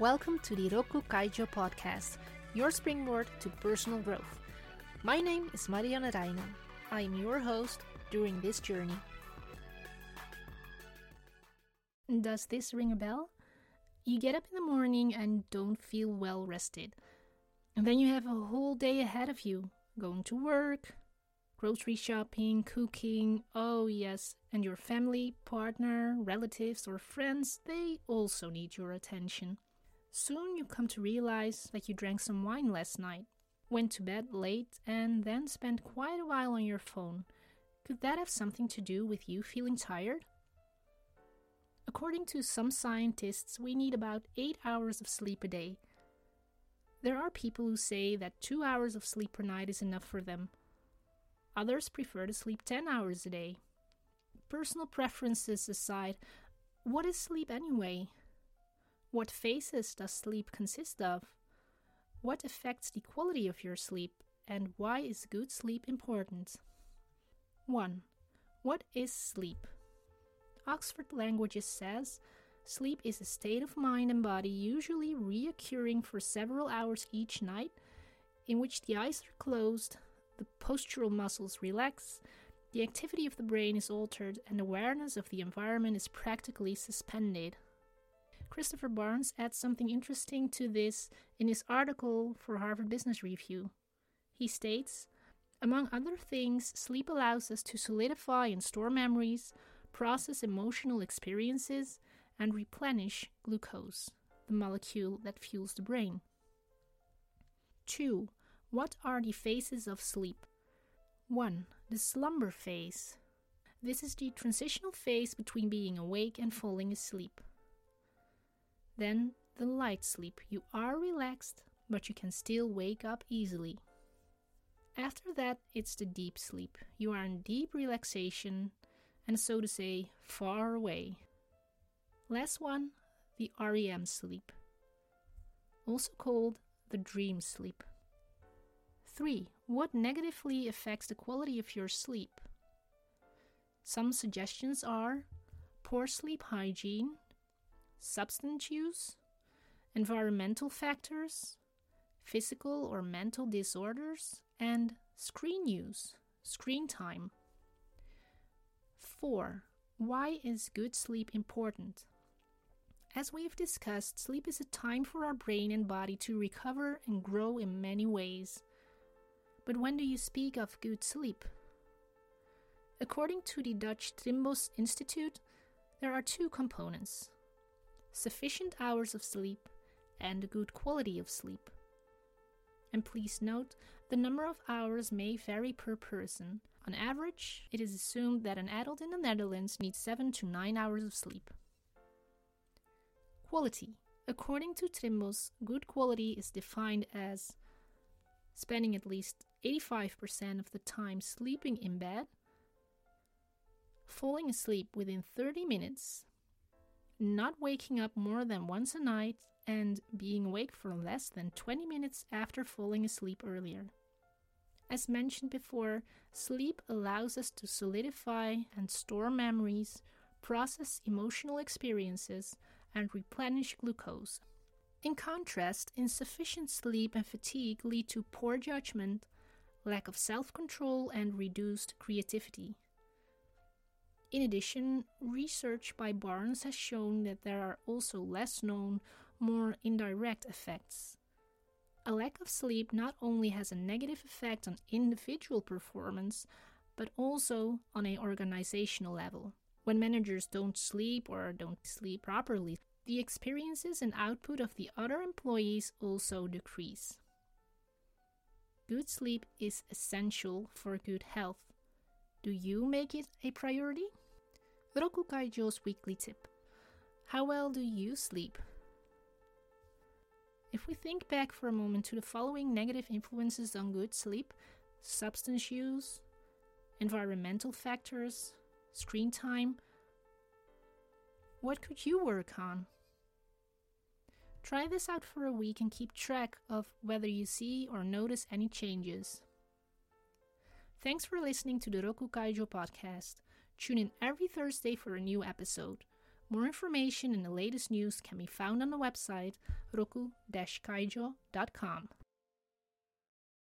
Welcome to the Rokku Kaijo podcast, your springboard to personal growth. My name is Marianne Reijnen. I am your host during this journey. Does this ring a bell? You get up in the morning and don't feel well rested. And then you have a whole day ahead of you going to work, grocery shopping, cooking. Oh, yes, and your family, partner, relatives, or friends, they also need your attention. Soon you come to realize that you drank some wine last night, went to bed late, and then spent quite a while on your phone. Could that have something to do with you feeling tired? According to some scientists, we need about 8 hours of sleep a day. There are people who say that 2 hours of sleep per night is enough for them. Others prefer to sleep 10 hours a day. Personal preferences aside, what is sleep anyway? What phases does sleep consist of? What affects the quality of your sleep? And why is good sleep important? 1. What is sleep? Oxford Languages says sleep is a state of mind and body usually reoccurring for several hours each night in which the eyes are closed, the postural muscles relax, the activity of the brain is altered, and awareness of the environment is practically suspended. Christopher Barnes adds something interesting to this in his article for Harvard Business Review. He states, among other things, sleep allows us to solidify and store memories, process emotional experiences, and replenish glucose, the molecule that fuels the brain. 2. What are the phases of sleep? 1. The slumber phase. This is the transitional phase between being awake and falling asleep. Then the light sleep. You are relaxed, but you can still wake up easily. After that, it's the deep sleep. You are in deep relaxation and, so to say, far away. Last one, the REM sleep, also called the dream sleep. 3. What negatively affects the quality of your sleep? Some suggestions are poor sleep hygiene, substance use, environmental factors, physical or mental disorders, and screen use, screen time. 4. Why is good sleep important? As we've discussed, sleep is a time for our brain and body to recover and grow in many ways. But when do you speak of good sleep? According to the Dutch Trimbos Institute, there are two components sufficient hours of sleep, and a good quality of sleep. And please note, the number of hours may vary per person. On average, it is assumed that an adult in the Netherlands needs 7 to 9 hours of sleep. Quality. According to Trimbos, good quality is defined as spending at least 85% of the time sleeping in bed, falling asleep within 30 minutes, not waking up more than once a night, and being awake for less than 20 minutes after falling asleep earlier. As mentioned before, sleep allows us to solidify and store memories, process emotional experiences, and replenish glucose. In contrast, insufficient sleep and fatigue lead to poor judgment, lack of self control, and reduced creativity. In addition, research by Barnes has shown that there are also less known, more indirect effects. A lack of sleep not only has a negative effect on individual performance, but also on an organizational level. When managers don't sleep or don't sleep properly, the experiences and output of the other employees also decrease. Good sleep is essential for good health. Do you make it a priority? Rokku Kaijo's weekly tip. How well do you sleep? If we think back for a moment to the following negative influences on good sleep substance use, environmental factors, screen time, what could you work on? Try this out for a week and keep track of whether you see or notice any changes. Thanks for listening to the Rokku Kaijo podcast. Tune in every Thursday for a new episode. More information and the latest news can be found on the website rokku-kaijo.com.